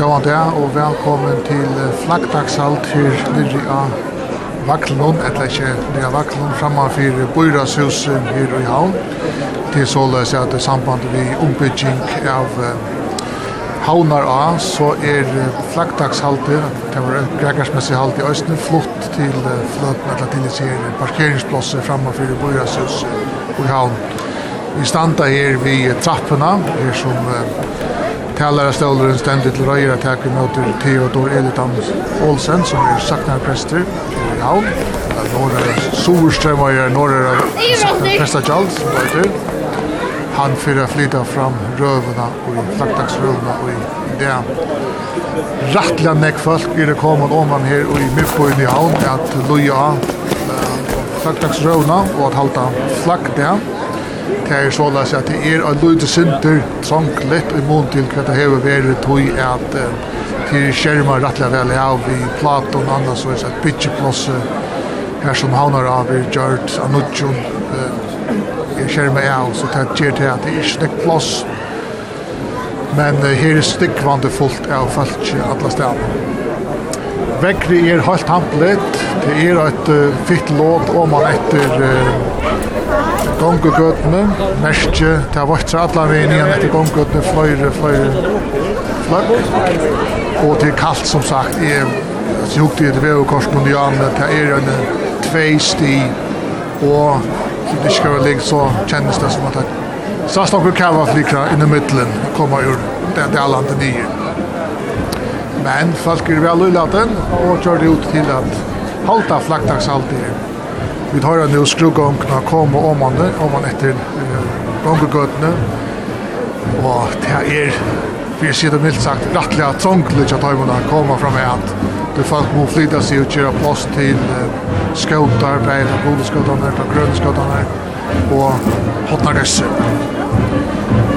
Gåan dag og velkommen til flaggdagshalt her nere av Vaklund, eller ikke nere av Vaklund, framfor Bøyrashuset her i Havn. Til således at det samband vi ombygging av Havnar A, så er flaggdagshaltet, det var gregersmessig halt i Østen, flott til fløten, eller til disse her parkeringsplasser framfor Bøyrashuset i Havn. Vi standa her vid trappene, her som Kallara stålaren ständigt till röjra tack emot Theodor Elitan Olsen som är saknarpräster i Havn. Norra Sorström var ju norra Charles som var till. Han fyrir flytta fram rövna och i flaktagsrövna och i det rattliga näckfolk i det kommande omvan här och i Mippbojen i Havn att loja flaktagsrövna och att halta flakk där det er så løs at det er en lite sinter litt i mån til hva det har vært tog at til skjermer rettelig vel av i platon og annet, så er det bitcheplosse her som havner av i gjørt av nudjon skjermer av så det gjør til at det er ikke plass men her er stikkvande fullt av folk alle stedene Vekri er helt hamplet. Det er et uh, fitt låt om man etter uh, gongugötene, merskje, det har vært alle veien igjen etter gongugötene, fløyre, fløyre, fløyre. Og det er kaldt, som sagt, jeg sjukte i et vevekorsen under janet, det er en tvei sti, og det skal være ligg så kjennes det som at det sast nokkur vi kava flikra i middelen, koma ur det delen til nye. Men folk er vel ullaten, og kjør det ut til at halta flaggdagshalter. Vi tar nu skrugångna kom og åmanne, åmanne etter gångegøtene, og det er, vi sier det mildt sagt, rettelig at trångelig at tøymene kommer fram med at det folk må flytta seg og kjøre plass til skautar, bære, bodeskautar, grønnskautar, og hotnardesser.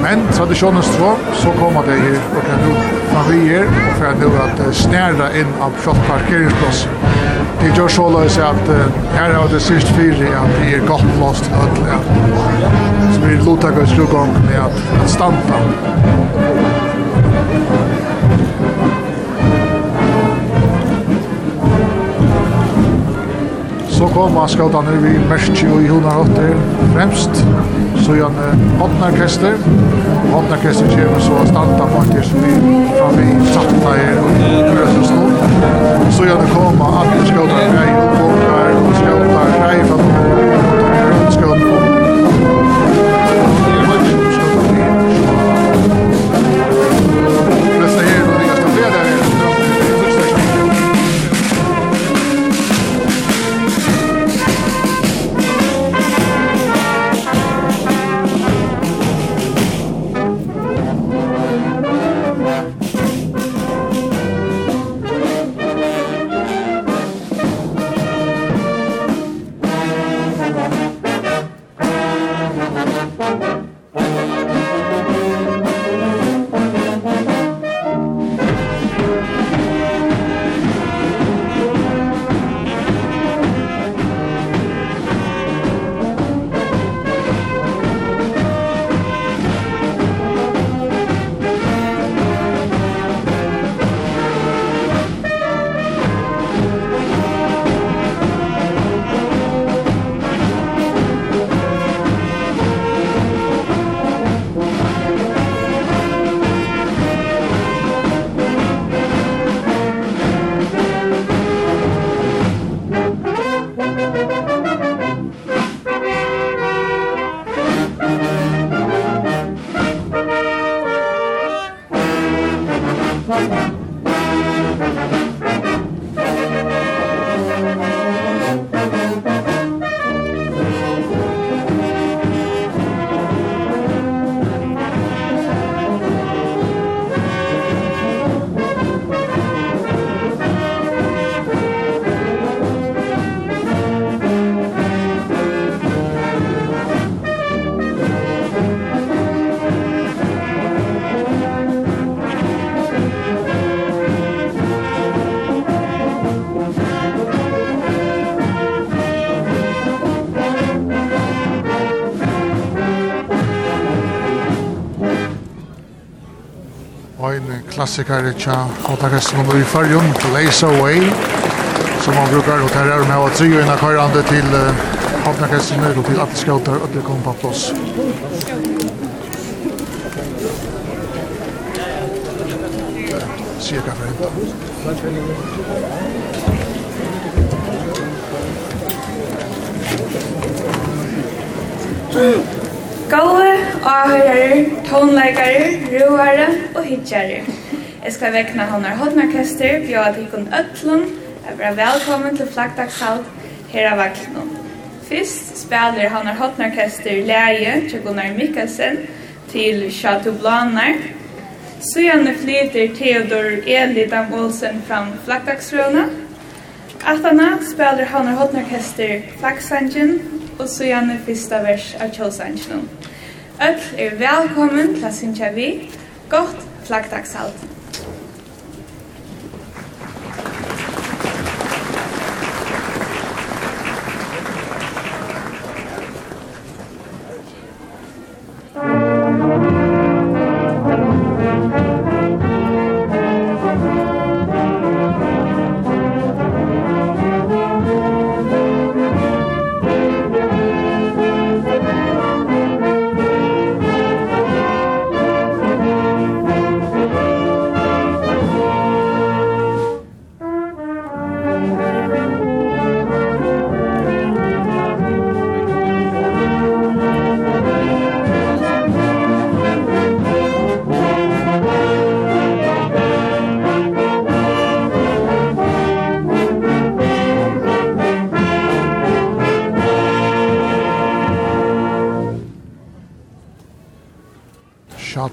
Men traditionens två så kommer det här och kan nu man vi ger och för nu att snärda in av parkeringsplats. Det gör så lös att här har det sist fyra att det är gott lost att så vi lutar gå med att stanna. Så kommer skådene vi Merski og Jonar Otter fremst. Så gjør han Hotnarkester. Hotnarkester kommer så å standa på en som vi framme i Sattna her og i Grøsensnå. Så gjør han kommer alle skådene vi er i Oppåkar og skådene vi er i klassikare tja Hotakastronom i Farjum, Blaze Away, som man brukar Og her och här är de här tre til karande till og til at Atskautar och det kom på plats. Cirka for henne. Gåve, avhører, tonleikere, roere og hitjere. Jeg skal vekna Havnar Hodnorkester, bjóða til kun öllum, er bra velkommen til flaggdagshald her av Vagnum. Fyrst spiller Havnar hodnarkester leie til Gunnar Mikkelsen til Chateau Blanar. Sujan flyter Theodor Elidan Olsen fram flaggdagsrøna. Atana spiller Havnar hodnarkester flaggsangen og sujan fyrsta vers av kjolsangen. Öll er velkommen til að synkja vi. Gott flaggdagshald.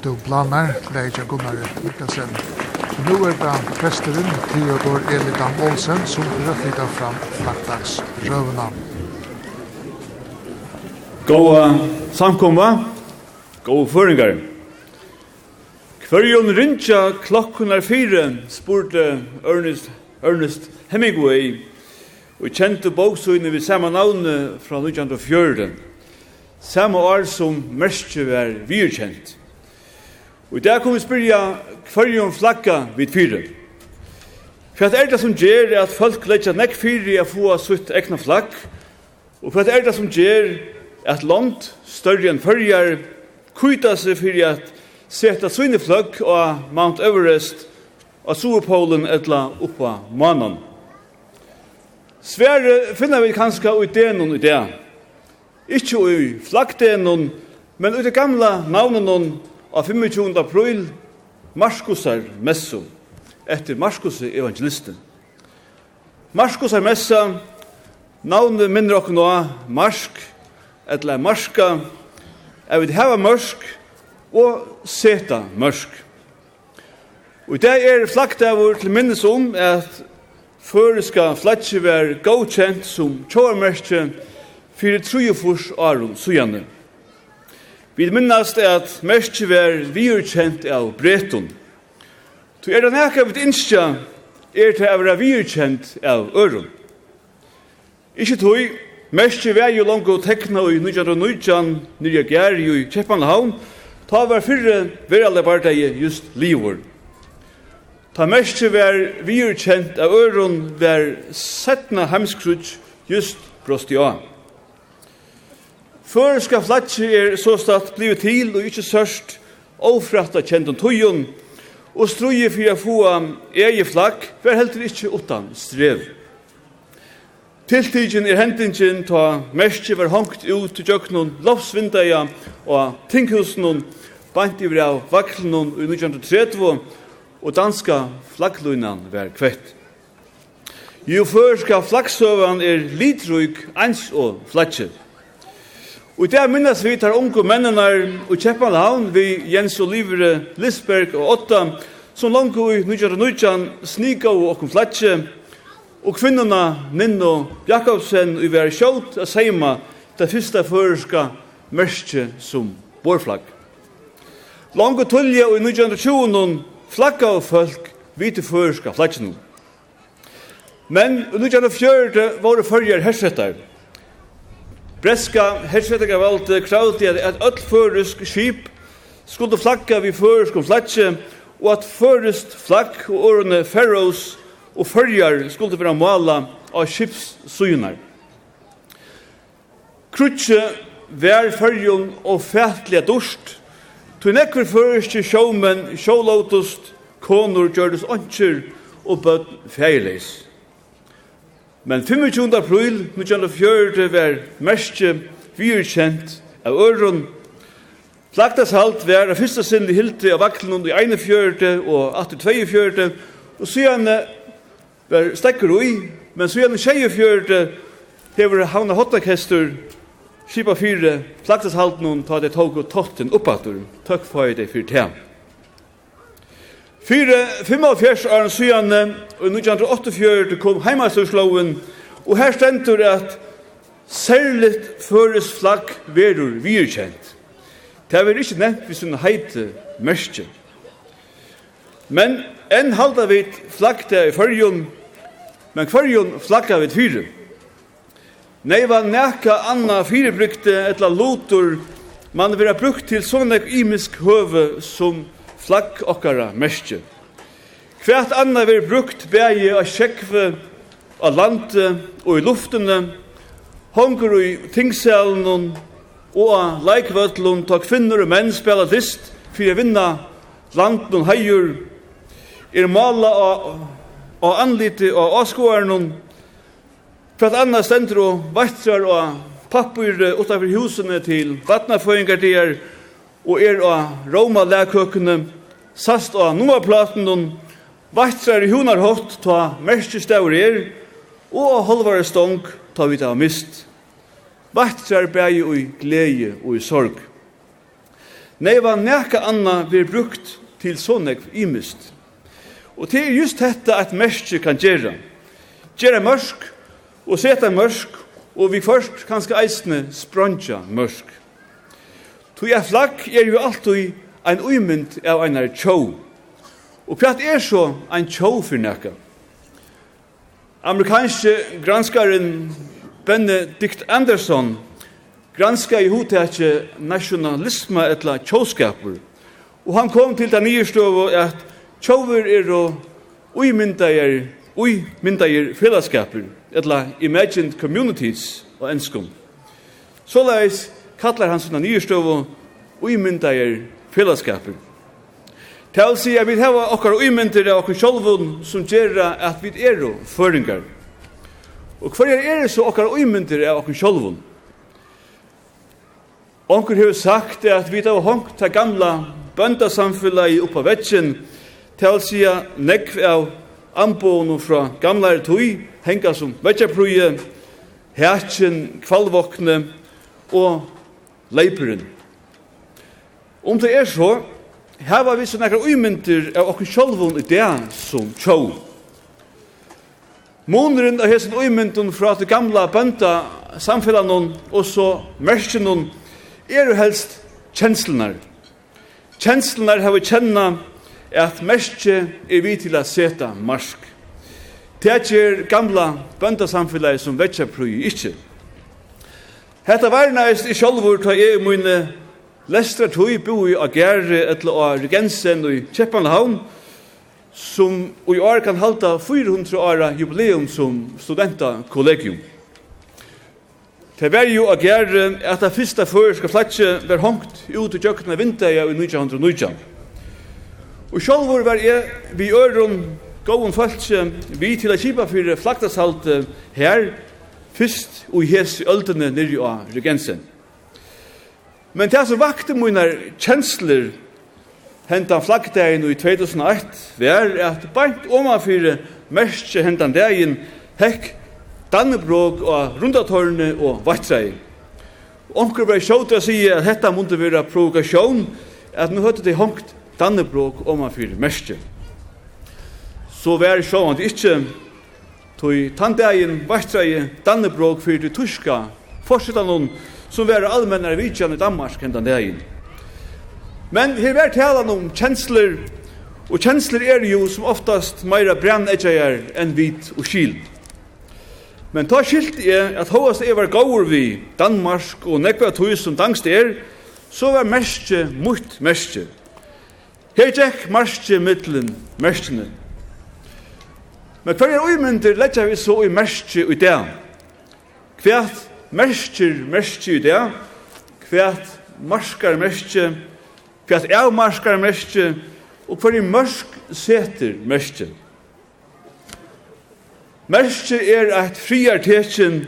du planar, leidja Gunnar Mikkelsen. Så nu er det presteren Theodor Elidan Olsen som røflytta fram flaggdags røvna. Gåa samkomma, gåa føringar. Kvørjon rintja klokkunar fire, spurte Ernest, Ernest Hemingway, og kjente boksøyne ved samme navne fra 1904. Samme år som Merske var virkjent. Og i dag kommer vi spyrja hverjum flagga vid fyre. at er det som gjer at folk leitja nekk fyri a få sutt egna flagg? Og for at er det som gjer at land, større enn fyrjar, kuita seg fyri at seta svine flagg av Mount Everest, av Suðurpolen etla oppa manan. Sverre finner vi kanskje i denon i det. Ikke i flaggdenon, men ut det gamla navnenon av 25. april Markusar messu etter Markus evangelisten. Markusar messa navnet minner okkur nå Marsk, etla Marska, er vi heva Marsk og seta Marsk. Og det er flakt av vår til minnes om at føreska flatsi var godkjent som tjårmerskje fyrir trujufurs årum sujane. Vi minnast at merkje var virkjent av breton. Tu er det nekka vi innskja er til å være virkjent av øron. Ikkje tog, merkje var jo langt og tekna i 1919, nyrja gjer i Kjeppanhavn, ta var fyrre veralle partei just livor. Ta merkje var virkjent av øron var setna heimskrutsk just prostian. Føreska flatsi er så såstatt blivet til og ikkje sørst ofratta kjent om tøyen, og struje for a få egi flagg var heldur ikkje utan strev. Tiltigin er hendingen ta merskje var hongt ut til jøknun lovsvindaja og tinghusen bant i av vaklunun i 1930 og danska flagglunan var kvett. Jo føreska flaggsøvan er litrug ans og flaggsiv. Og det er minnes vi tar unge mennene og Kjeppalhavn vi Jens Olivere Lisberg og Otta som langt i Nudjar og Nudjan snika og åkken flatje, og kvinnerne Ninno Jakobsen og vi er kjølt av Seima det første føreska merske som borflagg. Langt tullje og i Nudjan og Tjonen flagga og folk vite føreska flatje Men i Nudjan og Fjørde var det førjer hersettar. Breska hersvetekarvalde kravdi at, at öll føresk skip skulle flagga vi føresk og flagge, og at førest flagg og årene Faroes og førjar skulle være mala av skipssynar. Krutje vær førjun og fætlige dorst, tog nekver føreske sjåmen, sjålåtust, konur gjørdes åndsjer og bøtt feirleis. Men 25. april 1904 var mestje virkjent av øren. Plagtashalt var av første sinn i hilti av vaklen under 41 og 82 og siden var stekker ui, men siden 24 hever havna hotakester skipa fyre noen ta det tog og totten oppatur. Takk for det fyrir tema. Fyre 45 en syane, og i 1984 kom heimastursloven, og her stendur at særligt føres flagg verur virkjent. Det er ikke nevnt hvis hun heite mørkje. Men enn halda vi flagg det i fyrjun, men fyrjun flagga vi fyre. Nei var nekka anna fyrebrukte etla lotor man vera brukt til sånne imisk høve som flagg okkara mestje. Kvært anna vil brukt bægi av sjekve av lande og i luftene, hongur i tingselen og av leikvøtlen ta kvinner og menn spela list fyrir å vinna landen og heier, er mala av anlite av avskåaren, hvert anna stendur og vattrar og pappur utanfor husene til vatnaføyngar der, og er av Roma lærkøkene, sast av nummerplaten og vatsar i hunarhått ta merkestavur er, og av halvare stong ta vi ta mist. Vatsar bægi og i glede og i sorg. Nei, var nekka anna vi brukt til sånnek imist. Og det er just dette at merke kan gjøre. Gjøre mørsk og seta mørsk og vi først kanskje eisne sprøntja mørsk Tog jeg flagg er jo alltid ein uimynd av einar tjó. Og kvart er så ein tjó for nekka? Amerikanske granskaren Benedict Anderson granska i hotekje nationalisme etla tjóskapur. Og han kom til den nye støv at tjóver er og uimyndager, uimyndager fellesskapur etla imagined communities og enskum. Såleis kallar han sånne nye støv og fellesskapet. Til å si at vi har okkar uimynder av okkar sjolvun som gjør at vi er føringar. Og hver er det så okkar uimynder av okkar sjolvun? Onkur hefur sagt at vi har hongt ta gamla bøndasamfunnet oppa vetsin til sier nekv av anboen fra gamla tui henga som vetsjapruje, hætjen, kvalvokne og leiperen. Om det er så, her var vi så nekker uimyndir av okkur sjolvun i det som tjó. Måneren av hesen uimyndun fra det gamla bønda samfellan og så mersken er jo helst kjenslunar. Kjenslunar har vi kjenna at merskje er vi til a seta marsk. Det er gamla bøndasamfellag som vetja prøy ikkje. Hetta var næst i sjálfur ta jeg mine lestra tøy bo i Agerre etla og Regensen og i Kjeppanhavn, som i år kan halda 400 åra jubileum som studentakollegium. Det var jo Agerre at det fyrsta føreska flatje var hongt ut i tjøkkena vinda i 1919. Og sjálfur var jeg vi øron gåun fölkje vi til a kipa fyrir flagdagshalte her, Fyrst og hes i øldene nirri av regensen. Men det som vakte mine kjensler hentan flaggdagen i 2008 var at bant omanfyre merske hentan dagen hekk Dannebrog og rundatorne og Vattrei. Onkur var sjått å si at dette måtte være provokasjon at nu høyde det hongt Dannebrog omanfyre merske. Så var sjåan ikke Tui tann dagen vaktræi Dannebrog fyrir til Tuska, forsetan hon som var allmennare vidtjan i Danmark hendan dagen. Men her var talan om kjensler, og kjensler er jo som oftast meira brennedgjeir enn vit og skil. Men ta skilt er at hovast er var gaur vi Danmark og nekva tui som dangst er, så var merskje mot merskje. Her tjekk marsje mittlen merskjene. Men hver er uimyndir letja vi så i merskje i det. Hvert merskjer merskje i det, hvert marskar merskje, hvert marskar merskje, og hver er mørsk seter merskje. Merskje er eit friartekjen,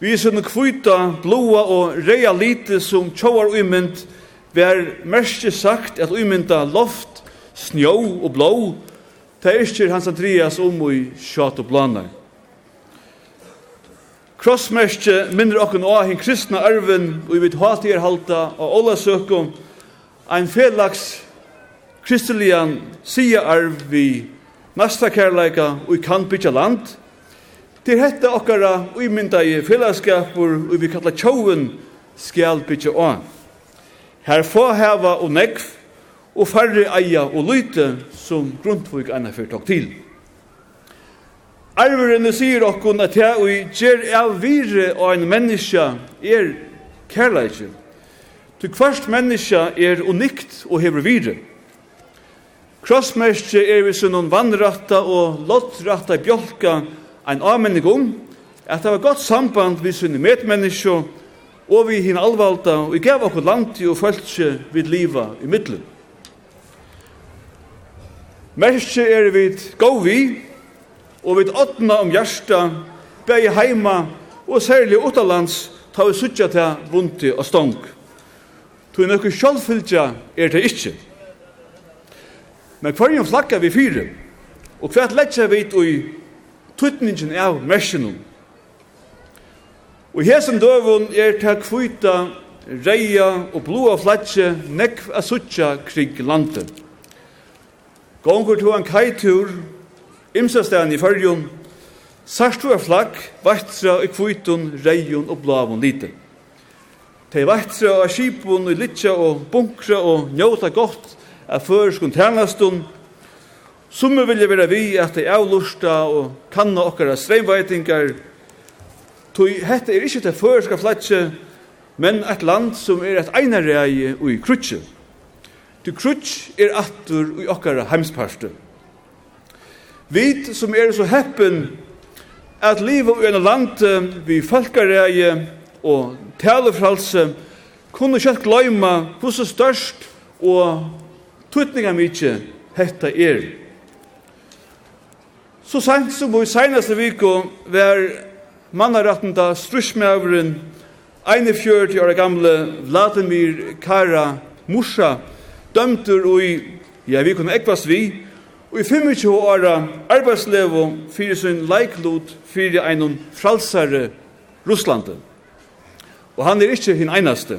vi som kvita, blåa og reia lite som tjóar uimynd, vi er merskje sagt at uimynda loft, snjó og blå, Det er ikke Hans Andreas om i kjat og blanar. Krossmerskje minner okken av hin kristna arven og i vidt hatir halta og Ola søkum ein felags kristelian sia arv vi nasta kærleika og i kan bytja land til hetta okkara uimynda i mynda og vi kalla tjoven skal bytja an. Her få heva og negv og færre eia og lyte som Grundtvig anna fyrtok til. Arverene sier okkon at jeg og gjer av vire og en menneska er kærleikje. Du kvart menneska er unikt og hever vire. Krossmerskje er vi som noen vannratta og lottratta bjolka ein avmenning om at det var godt samband vi sunne medmenneske og vi hin alvalda og gav okkur landi og føltse vid liva i middelen. Mersi er vit gå vi, og vit åtna om hjärsta, bæði heima og særlig utalands, ta vi suttja til vunti og stong. Tu nøkku sjálffylgja er det ikkje. Men hverjum flakka vi fyre, og hver letja vit og i tuttningin av mersinum. Og hesen døvun er til kvita, reia og blua flatje nekv a suttja krig landet. Gongur to an kaitur, imsastan i fyrjun, sarstu er flagg, vattra i kvitun, reion og blavun lite. Tei vattra av skipun i litja og bunkra og njóta gott af føreskun tænastun, Summer vilja vera vi at ei avlusta og kanna okkara streimveitingar. Tui hetta er ikkje til førska flatje, men eit land sum er eit einarreie og krutsje. Du krutsch er attur i okkara heimsparste. Vit som er så heppen at liva i en land vi falkareie og talefralse kunne kjøtt gløyma hvordan størst og tutninga mykje hetta er. Så sent som i senaste viko var mannarettenda strusmævren 41 år gamle Vladimir Kara Musha dømtur ui, ja, vi kunne ekvast vi, og i 25 åra arbeidslevo fyrir sin leiklot fyrir einum fralsare Russlande. Og han er ikkje hin einaste.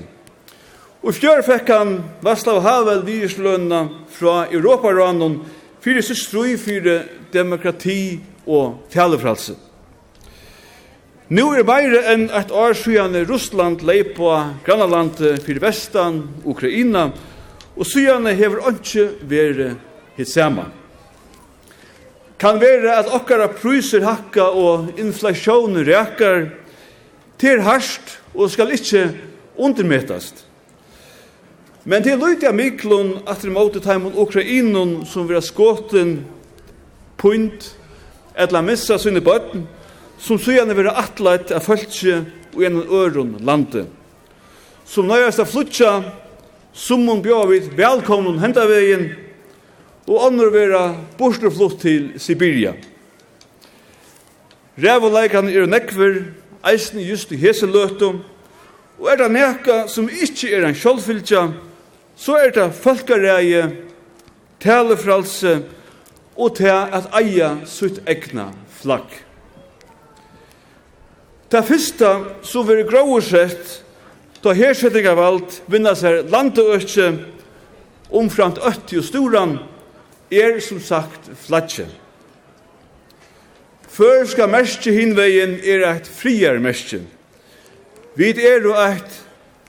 Og fjør fekk han Vaslav Havel virslønna fra Europaranum fyrir sitt strui fyrir demokrati og talefralse. Nu er bæri enn et år siden Russland leip på Granaland fyrir vestan, Ukraina, og og syane hever ønske vere hitt sama. Kan vere at okkara pryser hakka og inflasjon rekar til harsht og skal ikkje undermetast. Men til løyt av miklun at det måte taimon Ukrainon som vera skåten punt etla missa sinne bøtten som syane vera atleit av fölkje og en øron lande. Som nøyast av flutja Summon bjóða við velkomnum hendavegin og andre vera borsterflutt til Sibiria. Revuleikan er nekver, eisen just i hese løtum, og er det neka som ikkje er en sjálfylgja, så er det folkareie, talefralse og til at eia sitt egna flagg. Det første som vil gråur sett Da hersettinga vald vinna seg land og øtje omframt øtti og storan er som sagt flatje. Førska merskje hinvegin er eit friar merskje. Vi er jo eit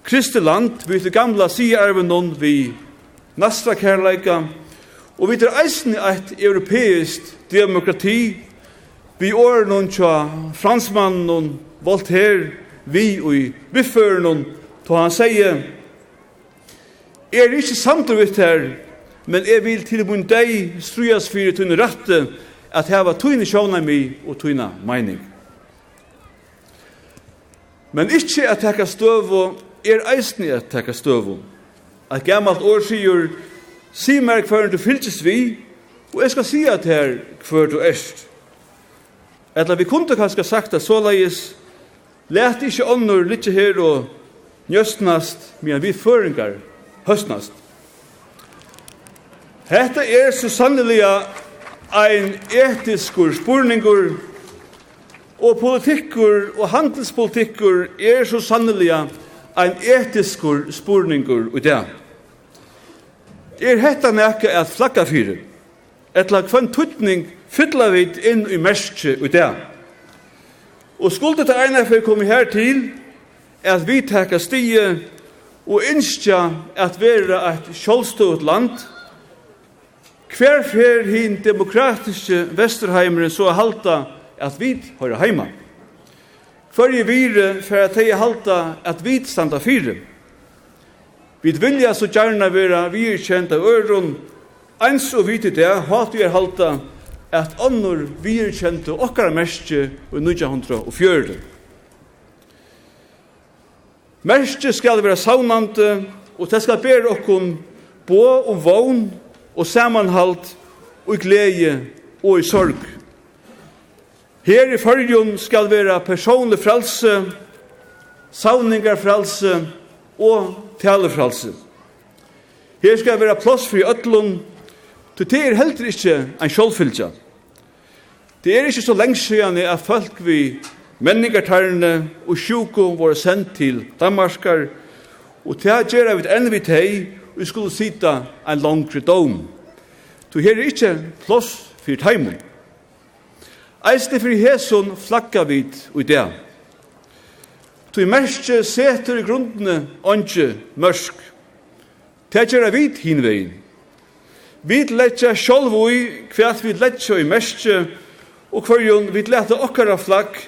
kristeland, vi er gamla siarven noen vi nastra kærleika, og vi er eisen eit europeist demokrati, vi er noen tja fransmann, noen Voltaire, vi og i bifføren, noen Då han säger Er det ikke vitt her, men jeg vil til min deg strujas fyrir tunne rette at heva tunne sjåna mi og tunne meining. Men ikke at teka støvo er eisni at teka støvo. At gammalt år sigur si mer hver du fylkes vi og jeg skal si at her hver du erst. Etla vi kunde kanskje sagt at såleis let ikke ånder litt her og njøstnast, medan vi føringar høstnast. Hetta er så sanneliga ein etiskur spurningur og politikkur og handelspolitikkur er så sanneliga ein etiskur spurningur i det. Er hetta nekka at flagga fyrir, etla kvann tuttning fylla vit inn i merskje i det. Og skuldet er eina fyrir komi her til, at vi teka stige og innskja at vera et sjálvstøvut land. Hver fer hin demokratiske Vesterheimer så halta at vi høyra heima. Hverje vire fer at hei halda at vi standa fyre. Vi vilja så gjerna vera vi kjent av øron, eins og vite det, hat vi er halda at annor vi er kjent av okkara merske og 1904. Merske skal være savnande, og det skal bære okkon bo og vogn og samanhalt og i glede og i sorg. Her i fyrjun skal være personlig frelse, savningar frelse og talefrelse. Her skal være plass for i øtlun, til det er heller ikke en sjålfylgja. Det er ikke så lenge siden er folk vi menningartarne og sjuko våre sendt til Danmarskar, og til her gjerra vi enn vi teg, vi skulle sita en langre dom. Tu her er ikkje plåss fyrir teimun. Eisne fyrir hesun flakka vid og idea. Tu i merskje setur i grundene ondje mørsk. Til gjerra vid hinvegin. Vi letja sjolv ui, kvært vi letja i merskje, og kvarjon vi leta okkara flakk,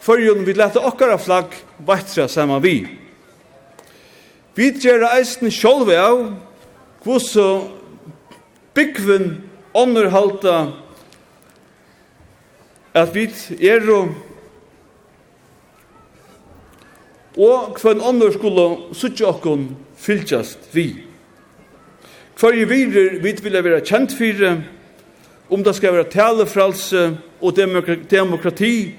førjun vi leta okkara flagg vatra sama vi. Vi gjerra eisen sjolvi av kvosso byggvun underhalta at vi er og hvem ånder skulle suttje okkon fylltjast vi. Hverje virer vi vil være kjent fyrir om det skal være talefralse og demokrati,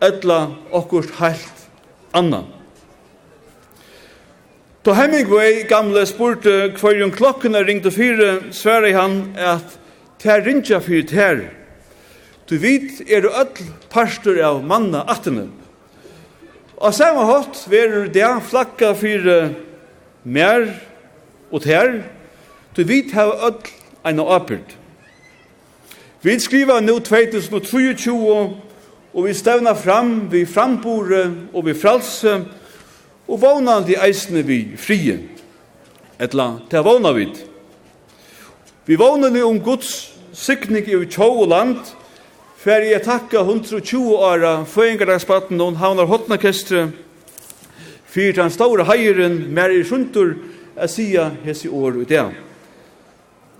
ella okkurt heilt annan. Då Hemingway gamle spurte hverjum klokkene ringte fire, sverre han at «Ter ringja fyrir ter, du vit er öll parster av manna attene». Og samme hatt verur det flakka fyrir mer og ter, du vit hava öll eina apyrt. Vi skriva nu 2023 og vi stevna fram vi frambore og vi fralse, og vånandi eisne vi frie. Etla, ta vana vid. Vi vånani om Guds sikning i tjå og land, fer jeg takka 120 åra føyingardagsbatten og havnar hotnakestre, fyrir den store heieren, mer i sjuntur, a sia hesi år ut ea.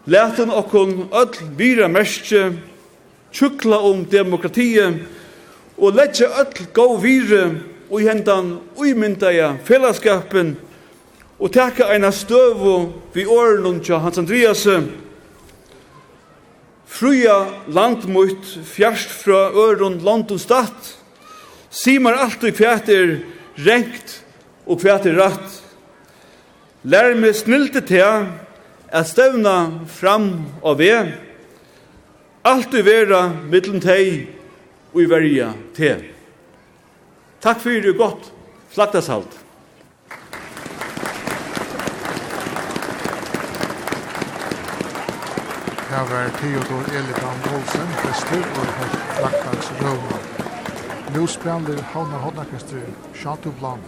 Læten okkon öll vira merskje, tjukla om demokratiet, og letja öll góð vire og i hendan uimyndaja fellesskapen og teka eina støvu vi årenum tja Hans Andreas fruja landmutt fjarst fra öron land og stadt simar alt og kvært er rengt og kvært er rætt. Lær meg snilde til at stevna fram og ve alt og vera mittlen teg og i verja te. Takk fyrir godt slaktasalt. Her var Theodor Elitan Olsen, prester og hans slaktas røvna. Nå spiller Havna Hodnakestry, Chateau Blanc.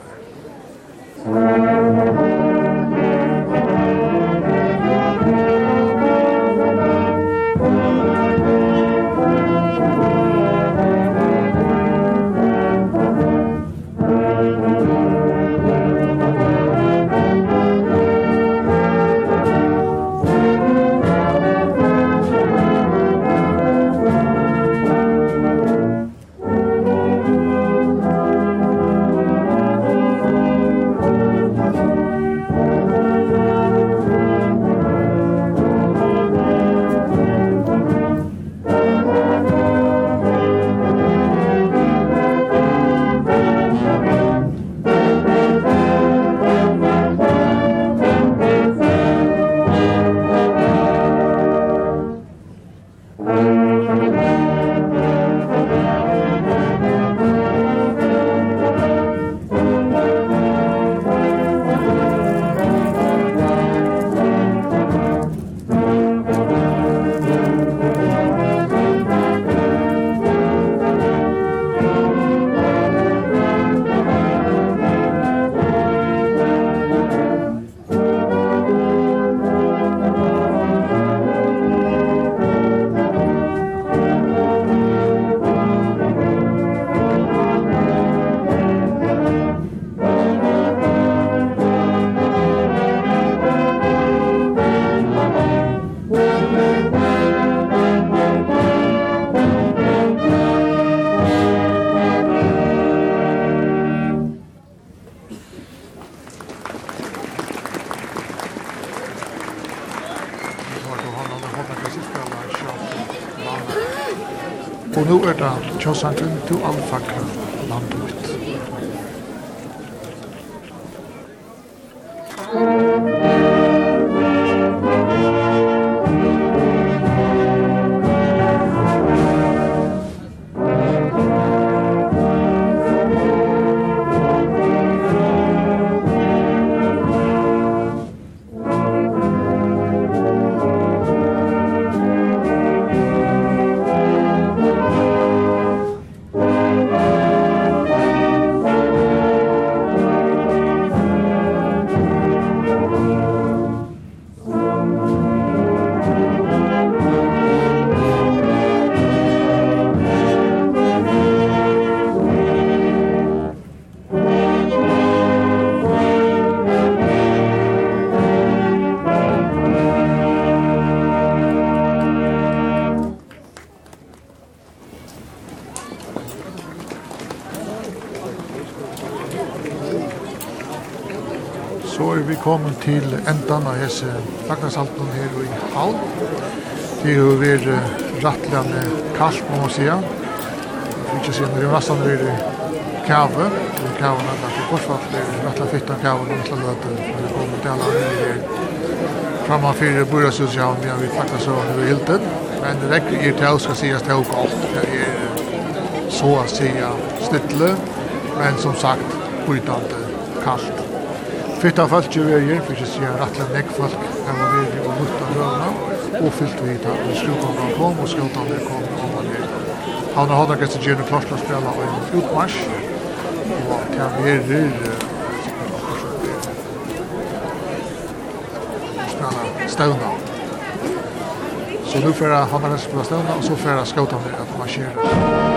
Kjøsantrum. Så er vi kommet til endan av hese Ragnarshalten her i Hall. Det er jo vært rattlande kallt, må man sija. Vi ikke sige, når det er nesten vært kave. Det er kave, når det er korsfatt, det er rattla fitt av kave, når det er at vi har kommet til alle andre her. Framman fyrir Burrasudshavn, ja, vi faktisk så nu i hilden. Men det rekker er til å skal sies til å godt. Det er så å sige stille, men som sagt, brytande kaldt. Fyrt av folk i verger, for ikke sier rettelig nekk folk her var verger og lutt av røvna, og fyllt vi da i slutkongene kom, og skjøttene kom og var her. Han har hatt akkurat til Gjerne Klars til å spille en utmarsj, og til verger spela støvna. Så nu får han har spela støvna, og så får han skjøttene at marsjere.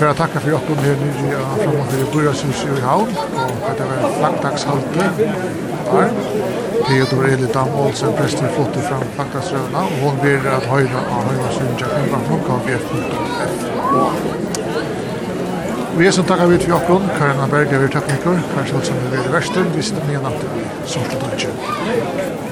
for å takke for jokken her nere av framåter i Burasjus i Havn, og for det var flaggdagshalte der. Theodor Elidam Olsen, prester, flottet fram flaggdagsrøvna, og hun blir at høyre av høyre synsja kjempa klokka vf.f. Vi er som takkar vi til jokken, Karina Berger, vi er tekniker, Karin Sjølsen, vi er i Versten, vi sitter med natt i vi sortet